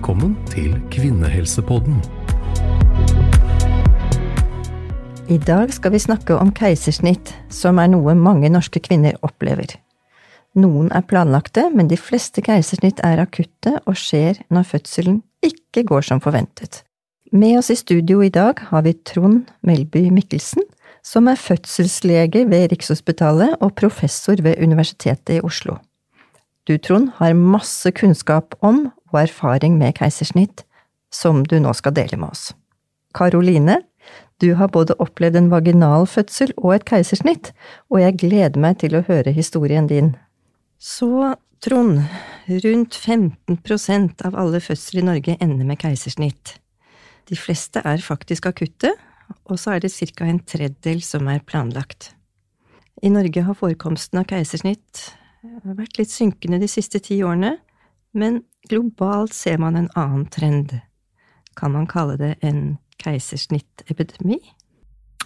Velkommen til Kvinnehelsepodden. I dag skal vi snakke om keisersnitt, som er noe mange norske kvinner opplever. Noen er planlagte, men de fleste keisersnitt er akutte og skjer når fødselen ikke går som forventet. Med oss i studio i dag har vi Trond Melby Mikkelsen, som er fødselslege ved Rikshospitalet og professor ved Universitetet i Oslo. Du, Trond, har masse kunnskap om og erfaring med keisersnitt, som du nå skal dele med oss. Karoline, du har både opplevd en vaginal fødsel og et keisersnitt, og jeg gleder meg til å høre historien din. Så, Trond, rundt 15% av alle fødsler i Norge ender med keisersnitt. De fleste er faktisk akutte, og så er det ca. en tredjedel som er planlagt. I Norge har forekomsten av keisersnitt vært litt synkende de siste ti årene, men globalt ser man en annen trend. Kan man kalle det en keisersnittepidemi?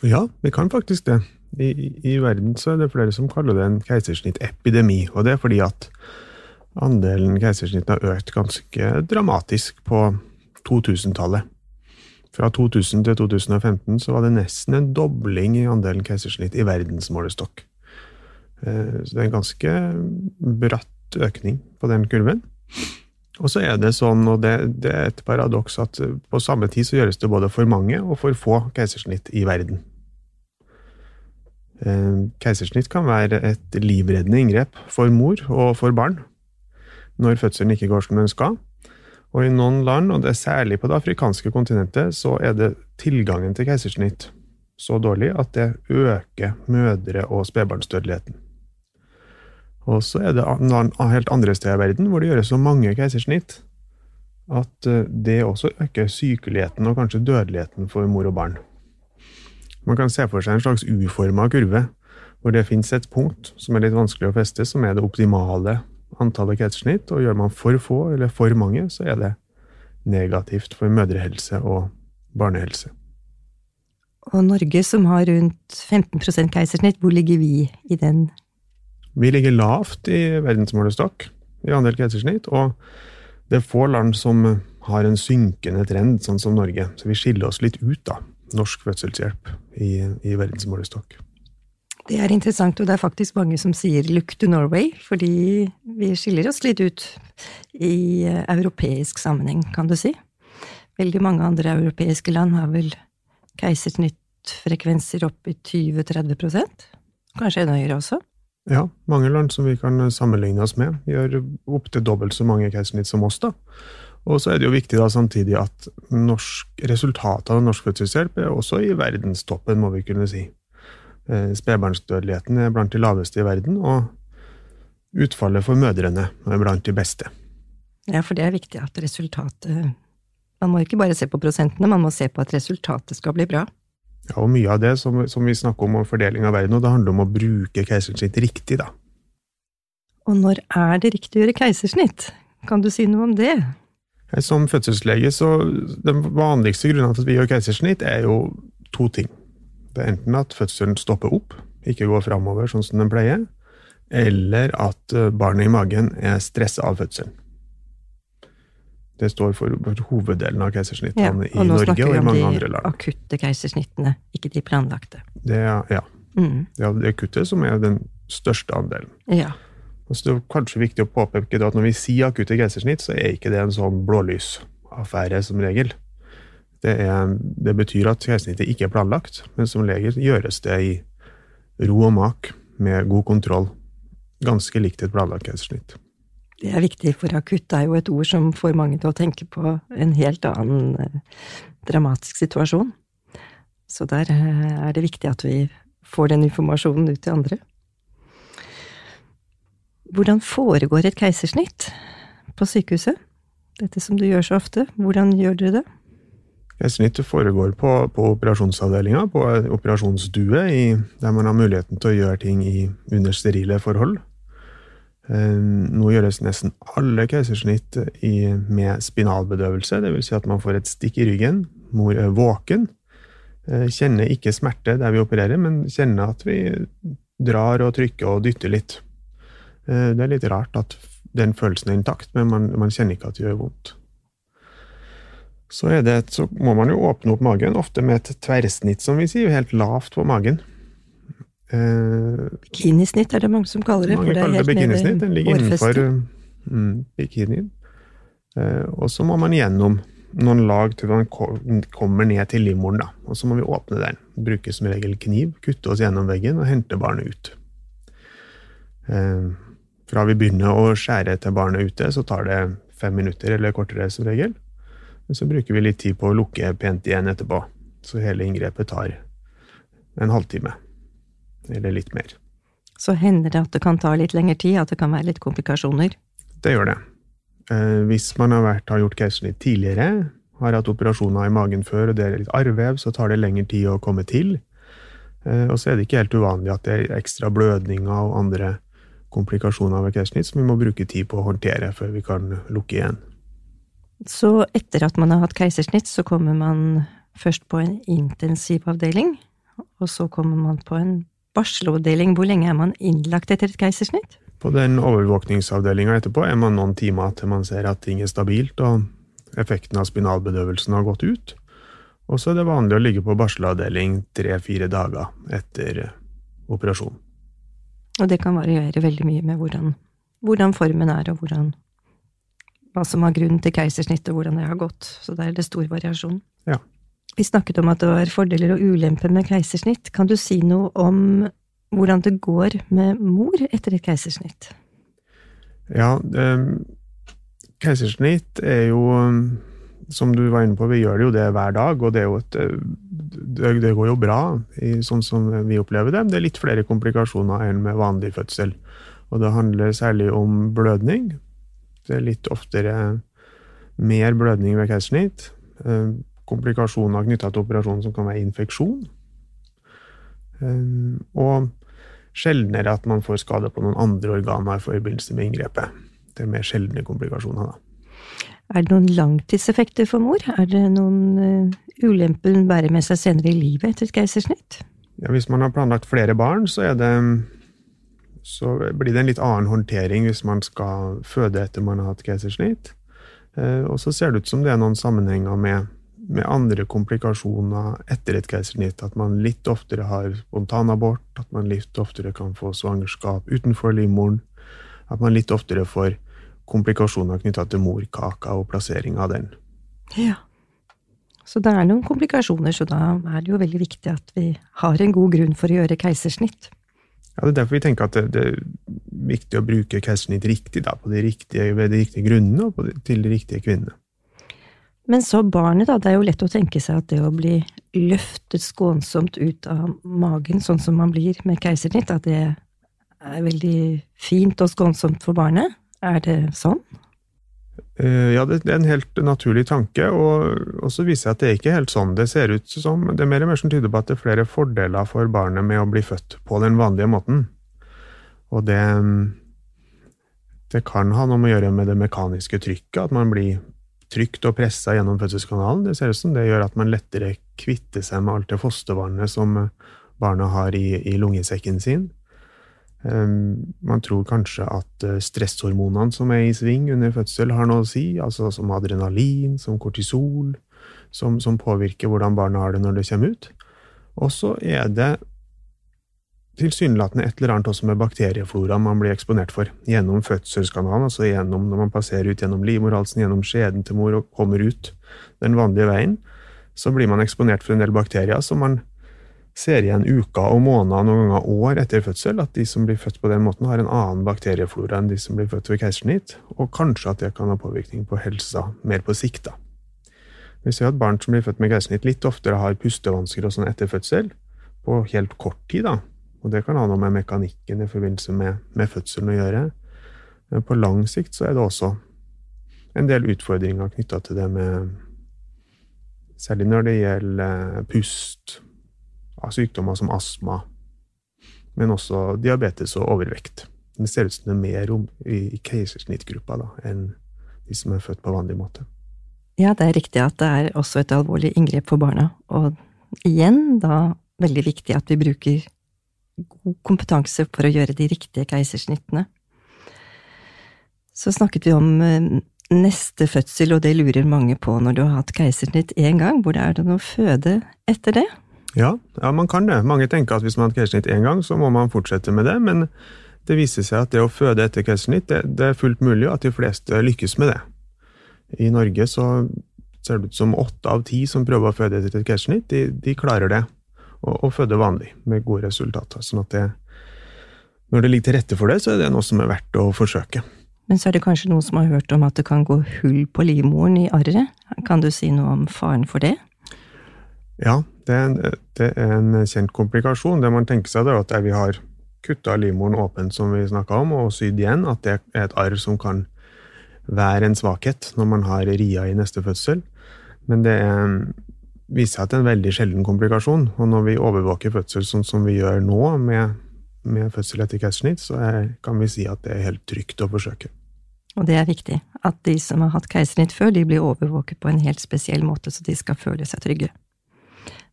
Ja, vi kan faktisk det. I, I, verden så er det flere som kaller det en keisersnittepidemi, og det er fordi at andelen keisersnitt har økt ganske dramatisk på 2000-tallet. Fra 2000 til 2015 så var det nesten en dobling i andelen keisersnitt i verdensmålestokk. Eh, så det er en ganske bratt økning på den kurven. Og så er det sånn, og det, det, er et paradoks, at på samme tid så gjøres det både for mange og for få keisersnitt i verden. Eh, keisersnitt kan være et livreddende inngrep for mor og for barn når fødselen ikke går som den skal. Og i noen land, og det er særlig på det afrikanske kontinentet, så er det tilgangen til keisersnitt så dårlig at det øker mødre- og spedbarnsdødeligheten. Og så er det helt andre steder i verden hvor det gjøres så mange keisersnitt at eh, det også øker sykeligheten og kanskje dødeligheten for mor og barn. Man kan se for seg en slags uforma kurve, hvor det fins et punkt som er litt vanskelig å feste, som er det optimale antallet keisersnitt, og gjør man for få eller for mange, så er det negativt for mødrehelse og barnehelse. Og Norge, som har rundt 15 keisersnitt, hvor ligger vi i den vi ligger lavt i verdensmålestokk i andel keisersnitt, og det er få land som har en synkende trend, sånn som Norge. Så vi skiller oss litt ut, da, norsk fødselshjelp, i, i verdensmålestokk. Det er interessant, og det er faktisk mange som sier 'look to Norway', fordi vi skiller oss litt ut i europeisk sammenheng, kan du si. Veldig mange andre europeiske land har vel keisersnittfrekvenser opp i 20-30% Kanskje enda høyere også? Ja, mange land som vi kan sammenligne oss med, gjør opptil dobbelt så mange keisersnitt som oss. da. Og så er det jo viktig da samtidig at norsk, resultatet av norsk fødselshjelp er også i verdenstoppen, må vi kunne si. Eh, spedbarnsdødeligheten er blant de laveste i verden, og utfallet for mødrene er blant de beste. Ja, for det er viktig at resultatet Man må ikke bare se på prosentene, man må se på at resultatet skal bli bra. Ja, og mye av det som, som, vi snakker om om fordeling av verden, og det handler om å bruke keisersnitt riktig, da. Og når er det riktig å gjøre keisersnitt? Kan du si noe om det? Som fødselslege, så Den vanligste grunnen til at vi gjør keisersnitt, er jo to ting. Det er enten at fødselen stopper opp, ikke går framover sånn som den pleier, eller at eh, barnet i magen er stressa av fødselen. Det står for, hoveddelen av keisersnittene ja, i Norge og i mange andre land. Og nå snakker vi om de akutte keisersnittene, ikke de planlagte. Det er, ja. Mm. Det er det akutte som er den største andelen. Ja. Og så det er kanskje viktig å påpeke at når vi sier akutte keisersnitt, så er ikke det en sånn blålysaffære som regel. Det, er, det betyr at keisersnittet ikke er planlagt, men som regel gjøres det i ro og mak, med god kontroll. Ganske likt et planlagt keisersnitt. Det er viktig, for akutt er jo et ord som får mange til å tenke på en helt annen eh, dramatisk situasjon. Så der eh, er det viktig at vi får den informasjonen ut til andre. Hvordan foregår et keisersnitt på sykehuset? Dette som du gjør så ofte, hvordan gjør dere det? Keisersnittet foregår på, på operasjonsavdelinga, på operasjonsstue, der man har muligheten til å gjøre ting i, under sterile forhold. Eh, nå gjøres nesten alle keisersnitt med spinalbedøvelse, dvs. Si at man får et stikk i ryggen. Mor er våken. Eh, kjenner ikke smerte der vi opererer, men kjenner at vi drar og trykker og dytter litt. Eh, det er litt rart at den følelsen er intakt, men man, man kjenner ikke at det gjør vondt. Så, det, så må man jo åpne opp magen, ofte med et tverrsnitt, som vi sier, helt lavt på magen. Eh, bikinisnitt er det mange som kaller det. Mange kaller det bikinisnitt. Den ligger innenfor mm, bikinien. Eh, og så må man gjennom noen lag til man kommer ned til livmoren. da, Og så må vi åpne den. Bruke som regel kniv, kutte oss gjennom veggen og hente barnet ut. Eh, fra vi begynner å skjære til barnet ute, så tar det fem minutter eller kortere som regel. Men så bruker vi litt tid på å lukke pent igjen etterpå, så hele inngrepet tar en halvtime. Eller litt mer. Så hender det at det kan ta litt lengre tid, at det kan være litt komplikasjoner? Det gjør det. Eh, hvis man har, vært, har gjort keisersnitt tidligere, har hatt operasjoner i magen før, og det er litt arrvev, så tar det lengre tid å komme til. Eh, og så er det ikke helt uvanlig at det er ekstra blødninger og andre komplikasjoner ved keisersnitt som vi må bruke tid på å håndtere før vi kan lukke igjen. Så etter at man har hatt keisersnitt, så kommer man først på en intensivavdeling, og så kommer man på en barselavdeling. Hvor lenge er man innlagt etter et keisersnitt? På den overvåkningsavdelinga etterpå er man noen timer til man ser at ting er stabilt og effekten av spinalbedøvelsen har gått ut. Og så er det vanlig å ligge på barselavdeling tre-fire dager etter operasjonen. Og det kan variere veldig mye med hvordan, hvordan formen er, og hvordan, hva som har grunn til keisersnitt, og hvordan det har gått. Så der er det stor variasjon. Ja. Vi snakket om at det var fordeler og ulemper med keisersnitt. Kan du si noe om hvordan det går med mor etter et keisersnitt? Ja, eh, keisersnitt er jo som du var inne på, vi gjør det jo det hver dag, og det, et, det går jo bra, sånn som vi opplever det. Det er litt flere komplikasjoner enn med vanlig fødsel. Og det handler særlig om blødning. Det er litt oftere mer blødning ved keisersnitt. Eh, komplikasjoner knytta til operasjonen som kan være infeksjon. Eh, og sjeldnere at man får skade på noen andre organer i forbindelse med inngrepet. Det er mer sjeldne komplikasjoner, da. Er det noen langtidseffekter for mor? Er det noen uh, ulemper hun bærer med seg senere i livet etter et keisersnitt? Ja, hvis man har planlagt flere barn, så, det, så blir det en litt annen håndtering hvis man skal føde etter man har hatt keisersnitt. Uh, og så ser det ut som det er noen sammenhenger med, med andre komplikasjoner etter et keisersnitt. At man litt oftere har spontanabort, at man litt oftere kan få svangerskap utenfor livmoren. At man litt oftere får komplikasjoner knytta til morkaka og plassering av den. Ja. Så det er noen komplikasjoner, så da er det jo veldig viktig at vi har en god grunn for å gjøre keisersnitt. Ja, Det er derfor vi tenker at det, det er viktig å bruke keisersnitt riktig, da, på de riktige, ved de riktige grunnene og de, til de riktige kvinnene. Men så barnet, da. Det er jo lett å tenke seg at det å bli løftet skånsomt ut av magen, sånn som man blir med keisersnitt, at det er veldig fint og skånsomt for barnet. Er det sånn? Eh, ja, det er en helt naturlig tanke, og så viser jeg at det er ikke helt sånn det ser ut som. Det er mer og mer som tyder på at det er flere fordeler for barnet med å bli født på den vanlige måten. Og det, det kan ha noe med å gjøre med det mekaniske trykket, at man blir trygt og pressa gjennom fødselskanalen. Det ser ut som det gjør at man lettere kvitter seg med alt det fostervannet som barna har i, i lungesekken sin. Ehm, man tror kanskje at eh, stresshormonene som er i sving under fødsel, har noe å si, altså som adrenalin, som kortisol, som, som påvirker hvordan barna har det når det kommer ut. Og så er det tilsynelatende et eller annet også med bakterieflora man blir eksponert for gjennom fødselskanalen, altså gjennom, når man passerer ut gjennom livmorhalsen, gjennom skjeden til mor og kommer ut den vanlige veien, så blir man eksponert for en del bakterier som man ser igjen uker og måneder, noen ganger år etter fødsel, at de som blir født på den måten, har en annen bakterieflora enn de som blir født ved keisersnitt, og kanskje at det kan ha påvirkning på helsa mer på sikt. da. Vi ser at barn som blir født med keisersnitt, litt oftere har pustevansker og sånn etter fødsel, på helt kort tid, da. Og det kan ha noe med mekanikken i forbindelse med, med fødselen å gjøre. Men på lang sikt så er det også en del utfordringer knytta til det med Særlig når det gjelder pust, av sykdommer som astma, men også diabetes og overvekt. Det ser ut som det er mer om, i, keisersnittgruppa enn de som er født på vanlig måte. Ja, det er riktig at det er også et alvorlig inngrep for barna, og igjen da veldig viktig at vi bruker god kompetanse for å gjøre de riktige keisersnittene. Så snakket vi om eh, neste fødsel, og det lurer mange på når du har hatt keisersnitt én gang, hvor er det noe føde etter det? Ja, ja, man kan det. Mange tenker at hvis man har hatt keisersnitt én gang, så må man fortsette med det, men det viser seg at det å føde etter keisersnitt, det, det, er fullt mulig, og at de fleste lykkes med det. I Norge så ser det ut som åtte av ti som prøver å føde etter et keisersnitt, de, de, klarer det, og, og føde vanlig, med gode resultater. Sånn at det, når det ligger til rette for det, så er det noe som er verdt å forsøke. Men så er det kanskje noen som har hørt om at det kan gå hull på livmoren i arret. Kan du si noe om faren for det? Ja, det er, en, det er en kjent komplikasjon. Det man tenker seg, er at vi har kutta livmoren åpent, som vi snakka om, og sydd igjen, at det er et arr som kan være en svakhet når man har ria i neste fødsel. Men det er, viser seg er en veldig sjelden komplikasjon. Og når vi overvåker fødsel sånn som vi gjør nå, med med fødsel etter keisersnitt, så er, kan vi si at det er helt trygt å forsøke. Og det er viktig, at de som har hatt keisersnitt før, de blir overvåket på en helt spesiell måte, så de skal føle seg trygge.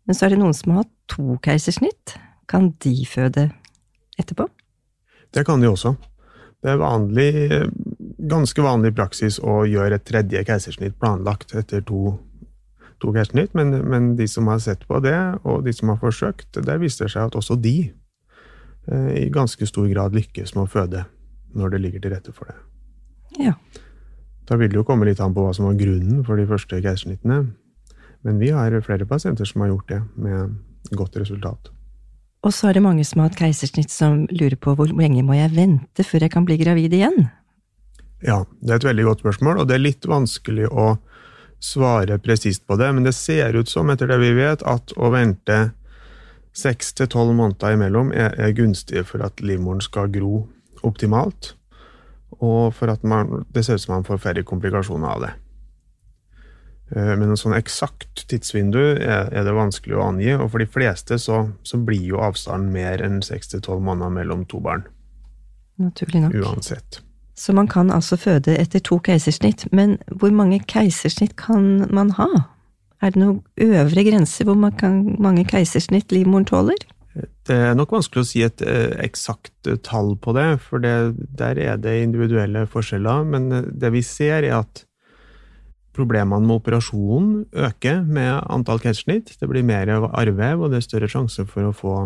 Men så er det noen som har hatt to keisersnitt. Kan de føde etterpå? Det kan de også. Det er vanlig, ganske vanlig praksis å gjøre et tredje keisersnitt planlagt etter to, to keisersnitt, men, men, de som har sett på det, og de som har forsøkt, der viser det seg at også de Eh, i ganske stor grad lykkes med å føde når det ligger til rette for det. Ja. Da vil det jo komme litt an på hva som var grunnen for de første keisersnittene. Men vi har flere pasienter som har gjort det, med godt resultat. Og så er det mange som har hatt keisersnitt som lurer på hvor lenge må jeg vente før jeg kan bli gravid igjen? Ja, det er et veldig godt spørsmål, og det er litt vanskelig å svare presist på det, men det ser ut som, etter det vi vet, at å vente Seks til tolv måneder imellom er, er gunstig for at livmoren skal gro optimalt, og for at man, det ser ut som man får færre komplikasjoner av det. Eh, men en sånn eksakt tidsvindu er, er, det vanskelig å angi, og for de fleste så, så blir jo avstanden mer enn seks til tolv måneder mellom to barn. Naturlig nok. Uansett. Så man kan altså føde etter to keisersnitt, men hvor mange keisersnitt kan man ha? Er det noen øvre grense hvor mange keisersnitt livmoren tåler? Det er nok vanskelig å si et eh, eksakt eh, tall på det, for det, der er det individuelle forskjeller. Men eh, det vi ser, er at problemene med operasjonen øker med antall keisersnitt. Det blir mer arrvev, og det er større sjanse for å få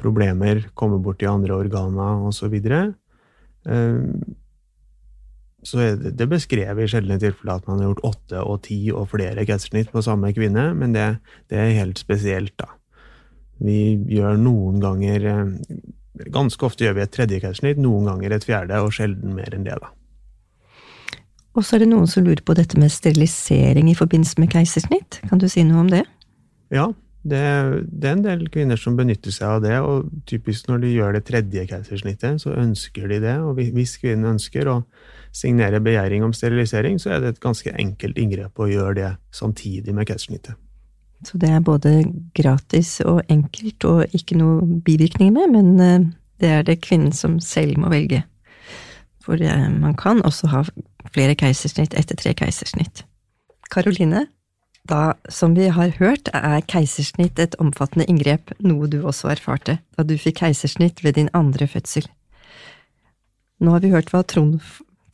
problemer, komme bort i andre organer osv. Så det, det beskrevet i sjeldne tilfeller at man har gjort åtte og ti og flere keisersnitt på samme kvinne, men det, det, er helt spesielt, da. Vi gjør noen ganger eh, Ganske ofte gjør vi et tredje keisersnitt, noen ganger et fjerde, og sjelden mer enn det, da. Og så er det noen som lurer på dette med sterilisering i forbindelse med keisersnitt. Kan du si noe om det? Ja, det, det, er en del kvinner som benytter seg av det, og typisk når de gjør det tredje keisersnittet, så ønsker de det. Og hvis kvinnen ønsker å signere begjæring om sterilisering, så er det et ganske enkelt inngrep å gjøre det samtidig med keisersnittet. Så det er både gratis og enkelt, og ikke noe bivirkninger med, men eh, det er det kvinnen som selv må velge. For eh, man kan også ha flere keisersnitt etter tre keisersnitt. Karoline, da, som vi har hørt, er keisersnitt et omfattende inngrep, noe du også erfarte da du fikk keisersnitt ved din andre fødsel. Nå har vi hørt hva Trond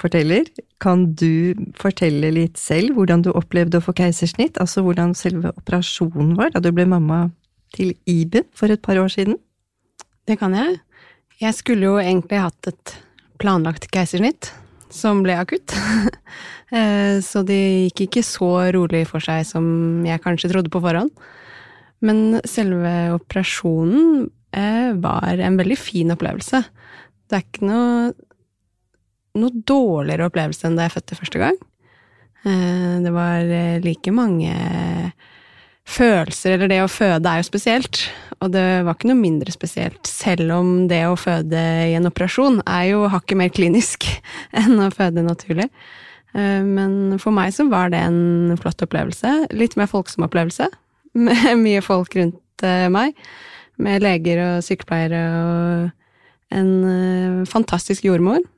forteller. Kan du fortelle litt selv hvordan du opplevde å få keisersnitt? Altså hvordan selve operasjonen var da du ble mamma til Iben for et par år siden? Det kan jeg. Jeg skulle jo egentlig hatt et planlagt keisersnitt, som ble akutt. Eh, så det gikk ikke så rolig for seg som jeg kanskje trodde på forhånd. Men selve operasjonen eh, var en veldig fin opplevelse. Det er ikke noe noe dårligere opplevelse enn da jeg fødte første gang. Eh, det var like mange følelser, eller det å føde er jo spesielt, og det var ikke noe mindre spesielt, selv om det å føde i en operasjon er jo hakket mer klinisk enn å føde naturlig. Eh, men for meg så var det en flott opplevelse. Litt mer folksom opplevelse, med mye folk rundt meg. Med leger og sykepleiere og en fantastisk jordmor Eh,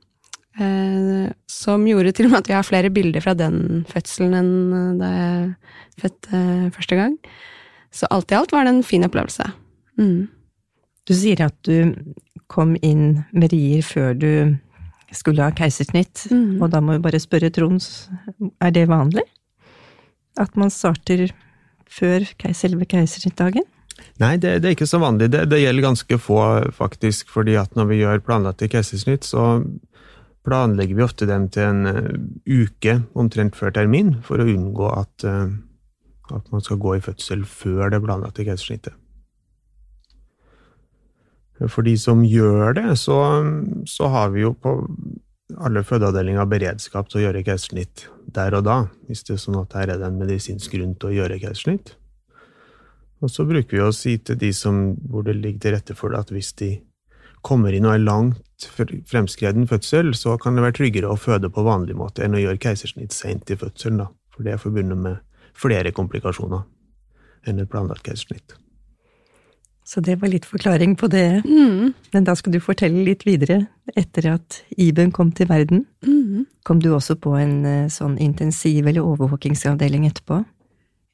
som gjorde til og med at vi har flere bilder fra den fødselen enn eh, da jeg fødte eh, første gang. Så alt i alt var det en fin opplevelse. Mm. Du sier at du kom inn med rier før du skulle ha keisersnitt, mm. og da må vi bare spørre Trond, er det vanlig? At man starter før selve keisersnittdagen? Nei, det, det er ikke så vanlig. Det, det gjelder ganske få, faktisk. fordi at når vi gjør planlagte keisersnitt, så planlegger vi ofte dem til en eh, uke omtrent før termin, for å unngå at, eh, at man skal gå i fødsel før det planlagte keisersnittet. For de som gjør det, så, så har vi jo på alle fødeavdelinger beredskap til å gjøre keisersnitt der og da, hvis det er sånn at her er det en medisinsk grunn til å gjøre keisersnitt. Og så bruker vi å si til de som, hvor det ligger til rette for det, at hvis de kommer inn og er langt fremskreden fødsel, så kan det være tryggere å føde på vanlig måte enn å gjøre keisersnitt sent i fødselen, da. For det er forbundet med flere komplikasjoner enn et planlagt keisersnitt. Så det var litt forklaring på det. Mm. Men da skal du fortelle litt videre. Etter at Iben kom til verden, mm. kom du også på en eh, sånn intensiv- eller overvåkingsavdeling etterpå.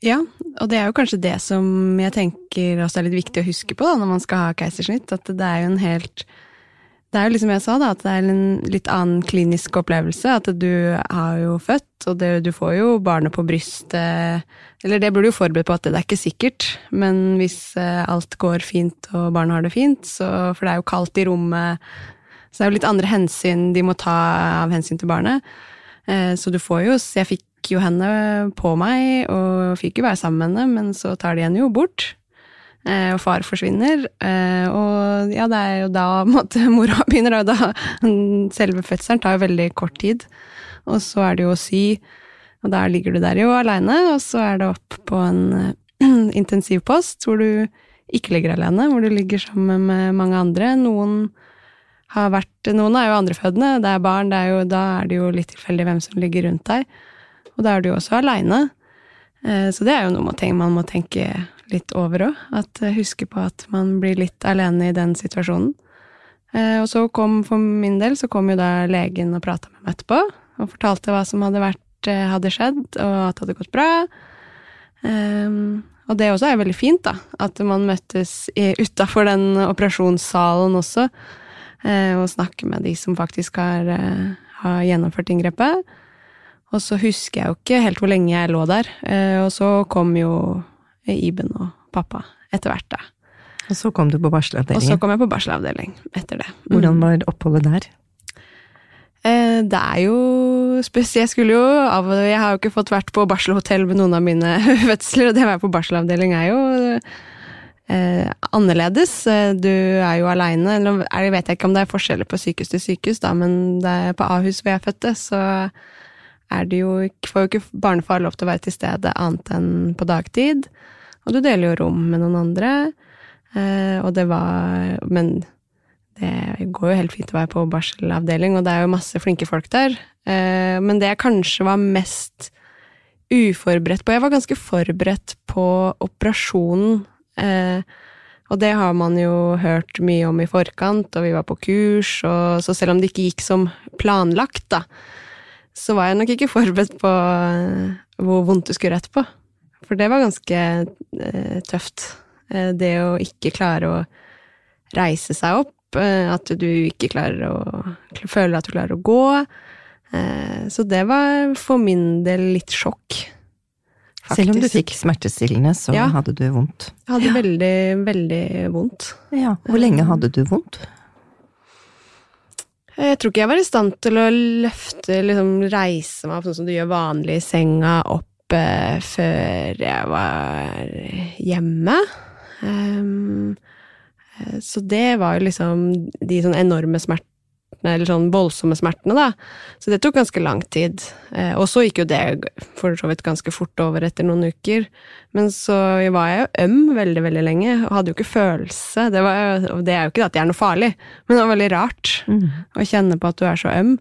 Ja, og det er jo kanskje det som jeg tenker også er litt viktig å huske på da, når man skal ha keisersnitt. At det er jo en helt Det er jo liksom jeg sa, da, at det er en litt annen klinisk opplevelse. At du har jo født, og det, du får jo barnet på brystet Eller det burde du jo forberedt på at det, er ikke sikkert, men hvis eh, alt går fint og barnet har det fint, så For det er jo kaldt i rommet, så det er jo litt andre hensyn de må ta av hensyn til barnet. Eh, Så du får jo jeg fikk jo henne på meg, og fikk jo være sammen med henne, men så tar de henne jo bort. Eh, Og far forsvinner. eh, Og ja, det er jo da måtte, mora begynner, og da Selve fødselen tar jo veldig kort tid. Og så er det jo å sy, og da ligger du der jo aleine, og så er det opp på en intensivpost hvor du ikke ligger alene, hvor du ligger sammen med mange andre. Noen har vært Noen er jo andrefødende, det er barn, det er jo, da er det jo litt tilfeldig hvem som ligger rundt deg. Og da er du jo også aleine. Så det er jo noe man, må tenke litt over òg. Eh, Huske på at man blir litt alene i den situasjonen. Eh, Og så kom for min del så kom jo da legen og prata med meg etterpå, og fortalte hva som hadde, vært, eh, hadde skjedd, og at det hadde gått bra. Um, og det også er veldig fint, da. At man møttes utafor den operasjonssalen også, eh, og snakker med de som faktisk har, eh, har gjennomført inngrepet. Og så husker jeg jo ikke helt hvor lenge jeg lå der. Eh, og så kom jo Iben og pappa etter hvert, da. Og så kom du på Og så kom jeg på barselavdeling etter det. Mm. Hvordan var oppholdet der? Eh, Det er jo spesielt Jeg skulle jo av Jeg har jo ikke fått vært på barselhotell med noen av mine fødsler, og det å være på barselavdeling er jo eh, annerledes. Eh, Du er jo aleine. Eller er vet jeg ikke om det er forskjeller på sykehus til sykehus, da, men det er på Ahus hvor jeg fødte, så er det jo får jo ikke barnefar lov til å være til stede annet enn på dagtid. Og du deler jo rom med noen andre. Eh, og det var Men det går jo helt fint å være på barselavdeling, og det er jo masse flinke folk der. Eh, men det jeg kanskje var mest uforberedt på Jeg var ganske forberedt på operasjonen. Eh, og det har man jo hørt mye om i forkant, og vi var på kurs, og så selv om det ikke gikk som planlagt, da, så var jeg nok ikke forberedt på eh, hvor vondt det skulle rett på. For det var ganske eh, tøft. Eh, det å ikke klare å reise seg opp, eh, at du ikke klarer å føle at du klarer å gå. Eh, Så det var for min del litt sjokk. Selv om du fikk smertestillende, så Ja. hadde du vondt. Jeg hadde veldig, veldig vondt. Ja. Hvor lenge hadde du vondt? Jeg tror ikke jeg var i stand til å løfte, liksom reise meg opp sånn som du gjør vanlig i senga, opp eh, før jeg var hjemme. Eh, så det var jo liksom de sånn enorme smertene, eller sånn voldsomme smertene, da. Så det tok ganske lang tid. Eh, og så gikk jo det for så vidt ganske fort over etter noen uker. Men så var jeg jo øm veldig, veldig lenge, og hadde jo ikke følelse. Det, var, det er jo ikke at jeg er noe farlig, men det var veldig rart å kjenne på at du er så øm.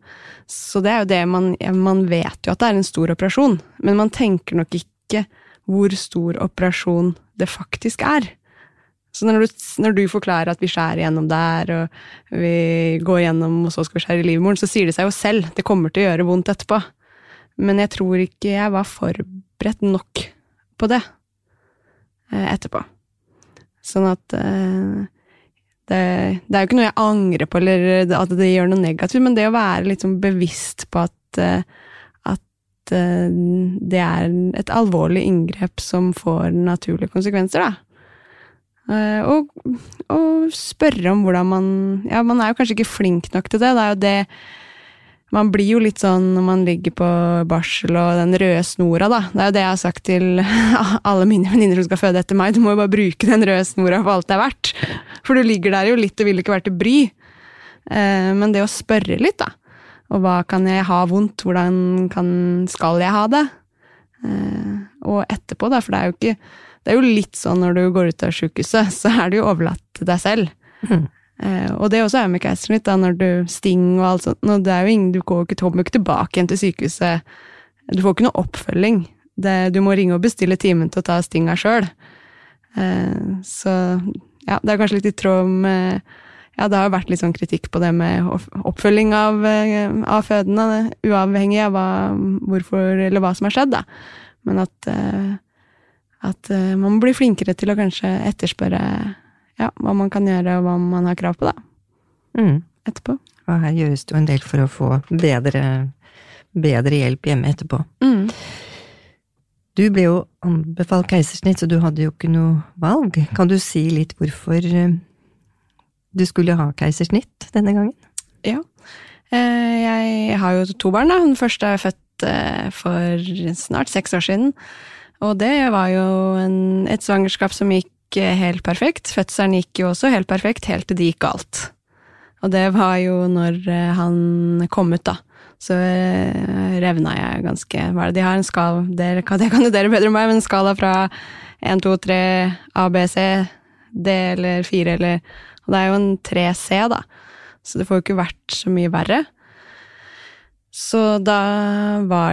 Så det er jo det man Man vet jo at det er en stor operasjon, men man tenker nok ikke hvor stor operasjon det faktisk er. Så når du, når du forklarer at vi skjærer gjennom der, og vi går gjennom, og så skal vi skjære i livmoren, så sier det seg jo selv. Det kommer til å gjøre vondt etterpå. Men jeg tror ikke jeg var forberedt nok på det eh, etterpå. Sånn at eh, det, det, er jo ikke noe jeg angrer på, eller at det gjør noe negativt, men det å være litt sånn bevisst på at, at det er et alvorlig inngrep som får naturlige konsekvenser, da. Og, og spørre om hvordan man Ja, man er jo kanskje ikke flink nok til det. Det er jo det man blir jo litt sånn når man ligger på barsel og den røde snora, da. Det er jo det jeg har sagt til alle mine venninner som skal føde etter meg. Du må jo bare bruke den røde snora for alt det er verdt. For du ligger der jo litt og vil ikke være til bry. Eh, men det å spørre litt, da. Og hva kan jeg ha vondt? Hvordan kan, skal jeg ha det? Eh, og etterpå, da, for det er jo ikke Det er jo litt sånn når du går ut av sjukehuset, så er du jo overlatt til deg selv. Mm. Eh, og det også er med keisersnitt, da, når du sting og alt sånt. Nå, det er jo ingen, du kommer jo ikke tilbake igjen til sykehuset. Du får ikke noe oppfølging. Det, du må ringe og bestille timen til å ta stinga sjøl. Eh, så ja, det er kanskje litt i tråd med Ja, det har vært litt sånn kritikk på det med oppfølging av, eh, av fødende, uavhengig av hva, hvorfor eller hva som har skjedd, da. Men at, eh, at eh, man blir flinkere til å kanskje etterspørre ja, hva man kan gjøre, og hva man har krav på, da. Mm. Etterpå. Og her gjøres det jo en del for å få bedre, bedre hjelp hjemme etterpå. Mm. Du ble jo anbefalt keisersnitt, så du hadde jo ikke noe valg. Kan du si litt hvorfor eh, du skulle ha keisersnitt denne gangen? Ja. Eh, jeg har jo to barn, da. Den første er født for snart seks år siden. Og det var jo en, et svangerskap som gikk helt perfekt. Fødselen gikk jo også helt perfekt, helt til det gikk galt. Og det var jo når eh, han kom ut, da. Så eh, revna jeg ganske Hva er det de har? En skala Det kan jo dere bedre enn meg, men en skala fra 1, 2, 3, A, B, C, D eller 4 eller Og det er jo en 3C, da. Så det får jo ikke vært så mye verre. Så da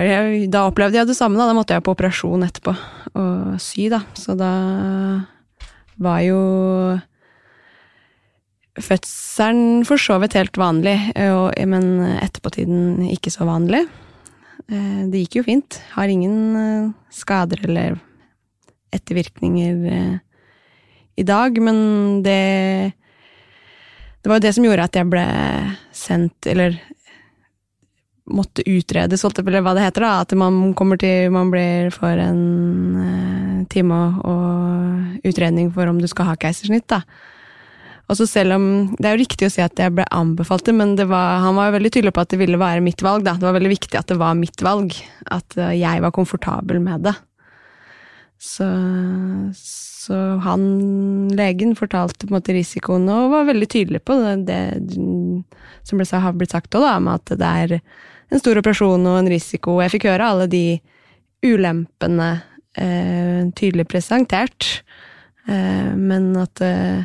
jeg Da opplevde jeg det samme, da. Da måtte jeg på operasjon etterpå og sy, da. Så da var jo fødselen for så vidt helt vanlig, men etterpåtiden ikke så vanlig. Eh, det gikk jo fint. Har ingen eh, skader eller ettervirkninger eh, i dag, men det Det var jo det som gjorde at jeg ble sendt, eller måtte utredes, eller hva det heter, da. At man kommer til Man blir for en time og utredning for om du skal ha keisersnitt, da. Og så selv om Det er jo riktig å si at jeg ble anbefalt det, men det var, han var jo veldig tydelig på at det ville være mitt valg. Da. Det var veldig viktig at det var mitt valg. At eh, jeg var komfortabel med det. Så, så han, legen, fortalte på en måte risikoen og var veldig tydelig på det, det som ble, har blitt sagt òg, med at det er en stor operasjon og en risiko. Jeg fikk høre alle de ulempene eh, tydelig presentert, eh, men at eh,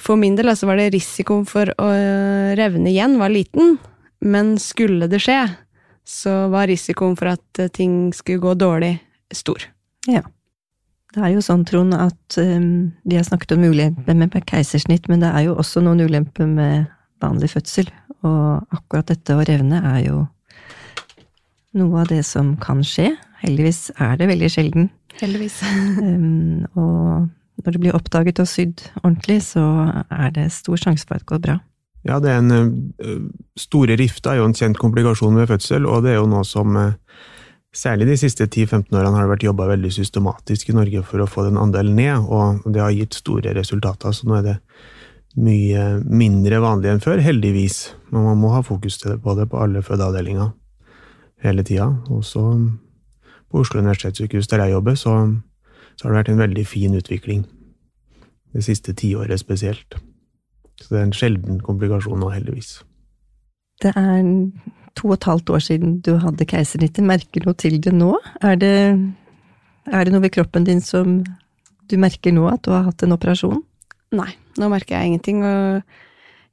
for min del altså var det risikoen for å revne igjen var liten, men skulle det skje, så var risikoen for at eh, ting skulle gå dårlig, stor. Ja. Det er jo sånn, Trond, at um, vi har snakket om ulemper med keisersnitt, men det er jo også noen ulemper med vanlig fødsel. Og akkurat dette å revne er jo noe av det som kan skje. Heldigvis er det veldig sjelden. Heldigvis. um, og når det blir oppdaget og sydd ordentlig, så er det stor sjanse for at det går bra. Ja, det er en uh, Store rifter er jo en kjent komplikasjon ved fødsel, og det er jo noe som uh, Særlig de siste 10-15 årene har det vært jobba veldig systematisk i Norge for å få den andelen ned, og det har gitt store resultater. Så nå er det mye mindre vanlig enn før, heldigvis. Men man må ha fokus på det på alle fødeavdelinger hele tida. Også på Oslo universitetssykehus, der jeg jobber, så så har det vært en veldig fin utvikling. Det siste tiåret spesielt. Så det er en sjelden komplikasjon nå, heldigvis. Det er to og et halvt år siden du hadde keisersnittet. Merker du noe til det nå? Er det, er det noe ved kroppen din som du merker nå, at du har hatt en operasjon? Nei, nå merker jeg ingenting. og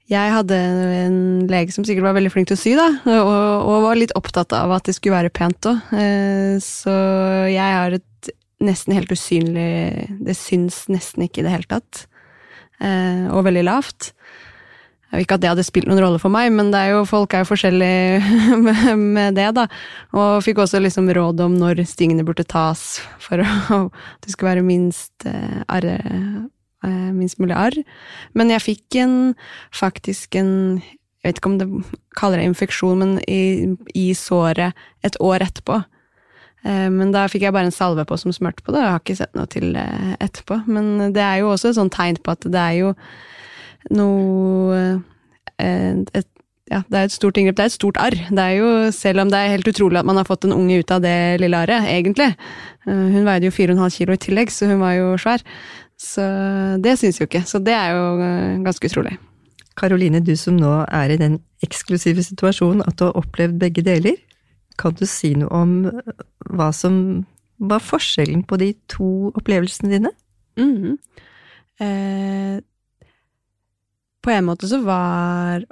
jeg hadde en lege som sikkert var veldig flink til å sy, da, og, og var litt opptatt av at det skulle være pent òg. Eh, så jeg har et nesten helt usynlig Det syns nesten ikke i det hele tatt. Eh, og veldig lavt. Ikke at det hadde spilt noen rolle for meg, men er jo, folk er jo forskjellige med, det, da. Og fikk også liksom råd om når stingene burde tas for at det skulle være minst eh, eh, minst mulig arr. Men jeg fikk en, faktisk en Jeg vet ikke om det kaller det infeksjon, men i, i såret et år etterpå. Eh, men da fikk jeg bare en salve på som smurte på det, og jeg har ikke sett noe til etterpå. Men det er jo også et sånt tegn på at det er jo noe eh, et, ja, det er et stort inngrep. Det er et stort arr. Det er jo, selv om det er helt utrolig at man har fått en unge ut av det lille arret, egentlig. Eh, hun veide jo 4,5 kilo i tillegg, så hun var jo svær. Så det syns jo ikke. Så det er jo ganske utrolig. Karoline, du som nå er i den eksklusive situasjonen at du har opplevd begge deler, kan du si noe om hva som var forskjellen på de to opplevelsene dine? Mm -hmm. eh, på en måte så var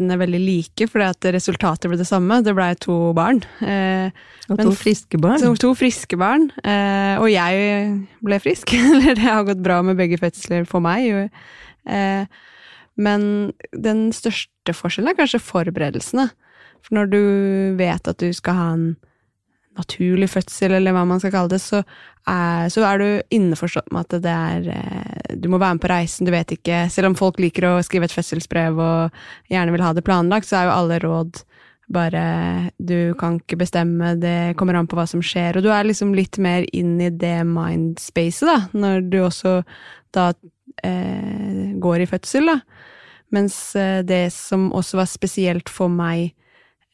opplevelsene veldig like, fordi at resultatet ble det samme. Det blei to barn. Eh, og to friske barn. To, to friske barn. Eh, og jeg ble frisk. Eller det har gått bra med begge fødsler for meg. Eh, men den største forskjellen er kanskje forberedelsene. For når du vet at du skal ha en naturlig fødsel, eller hva man skal kalle det, så er, så er du innforstått med at det er eh, Du må være med på reisen, du vet ikke Selv om folk liker å skrive et fødselsbrev og gjerne vil ha det planlagt, så er jo alle råd bare Du kan ikke bestemme, det kommer an på hva som skjer. Og du er liksom litt mer inn i det mindspacet, da, når du også da eh, går i fødsel, da. Mens eh, det som også var spesielt for meg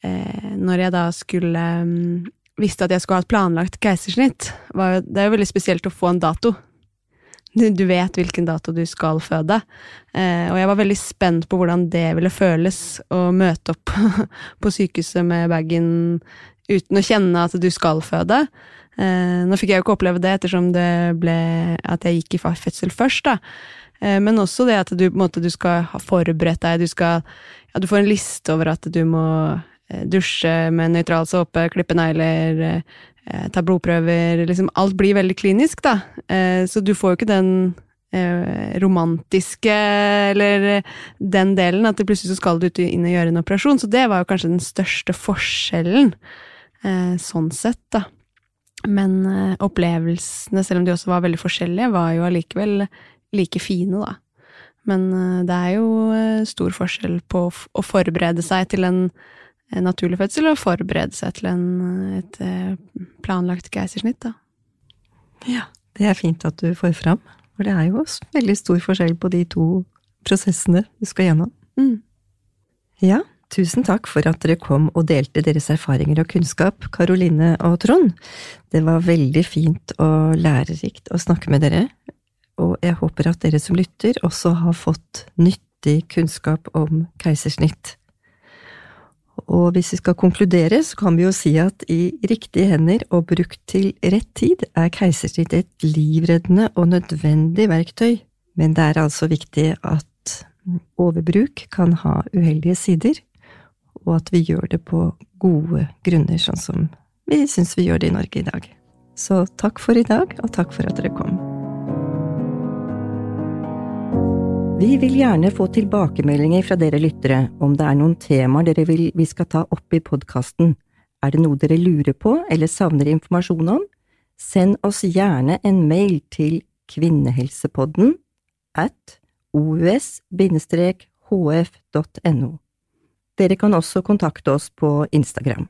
eh, når jeg da skulle um, Visste at jeg skulle ha et planlagt keisersnitt. Det er jo veldig spesielt å få en dato. Du, vet hvilken dato du skal føde. Eh, og jeg var veldig spent på hvordan det ville føles å møte opp på sykehuset med bagen uten å kjenne at du skal føde. Eh, nå fikk jeg jo ikke oppleve det ettersom det ble at jeg gikk i fødsel først, da. Eh, men også det at du, måte, du skal ha forberedt deg, du skal Ja, du får en liste over at du må dusje med nøytral såpe, klippe negler, eh, ta blodprøver liksom Alt blir veldig klinisk, da. Eh, så du får jo ikke den romantiske eller den delen, at plutselig så skal du inn og gjøre en operasjon. Så det var jo kanskje den største forskjellen, sånn sett, da. Men opplevelsene, selv om de også var veldig forskjellige, var jo allikevel like fine, da. Men det er jo stor forskjell på å forberede seg til en naturlig fødsel og forberede seg til en, et eh, planlagt keisersnitt, da. Ja, det er fint at du får fram, for det er jo veldig stor forskjell på de to prosessene du skal gjennom. Mm. Ja, tusen takk for at dere kom og delte deres erfaringer og kunnskap, Karoline og Trond. Det var veldig fint og lærerikt å snakke med dere, og jeg håper at dere som lytter også har fått nyttig kunnskap om keisersnitt. Og hvis vi skal konkludere, så kan vi jo si at i riktige hender og brukt til rett tid er keisersnitt et livreddende og nødvendig verktøy, men det er altså viktig at overbruk kan ha uheldige sider, og at vi gjør det på gode grunner, sånn som vi syns vi gjør det i Norge i dag. Så takk for i dag, og takk for at dere kom. Vi vil gjerne få tilbakemeldinger fra dere lyttere om det er noen temaer dere vil vi skal ta opp i podkasten. Er det noe dere lurer på eller savner informasjon om? Send oss gjerne en mail til kvinnehelsepodden at os-hf.no. Dere kan også kontakte oss på Instagram.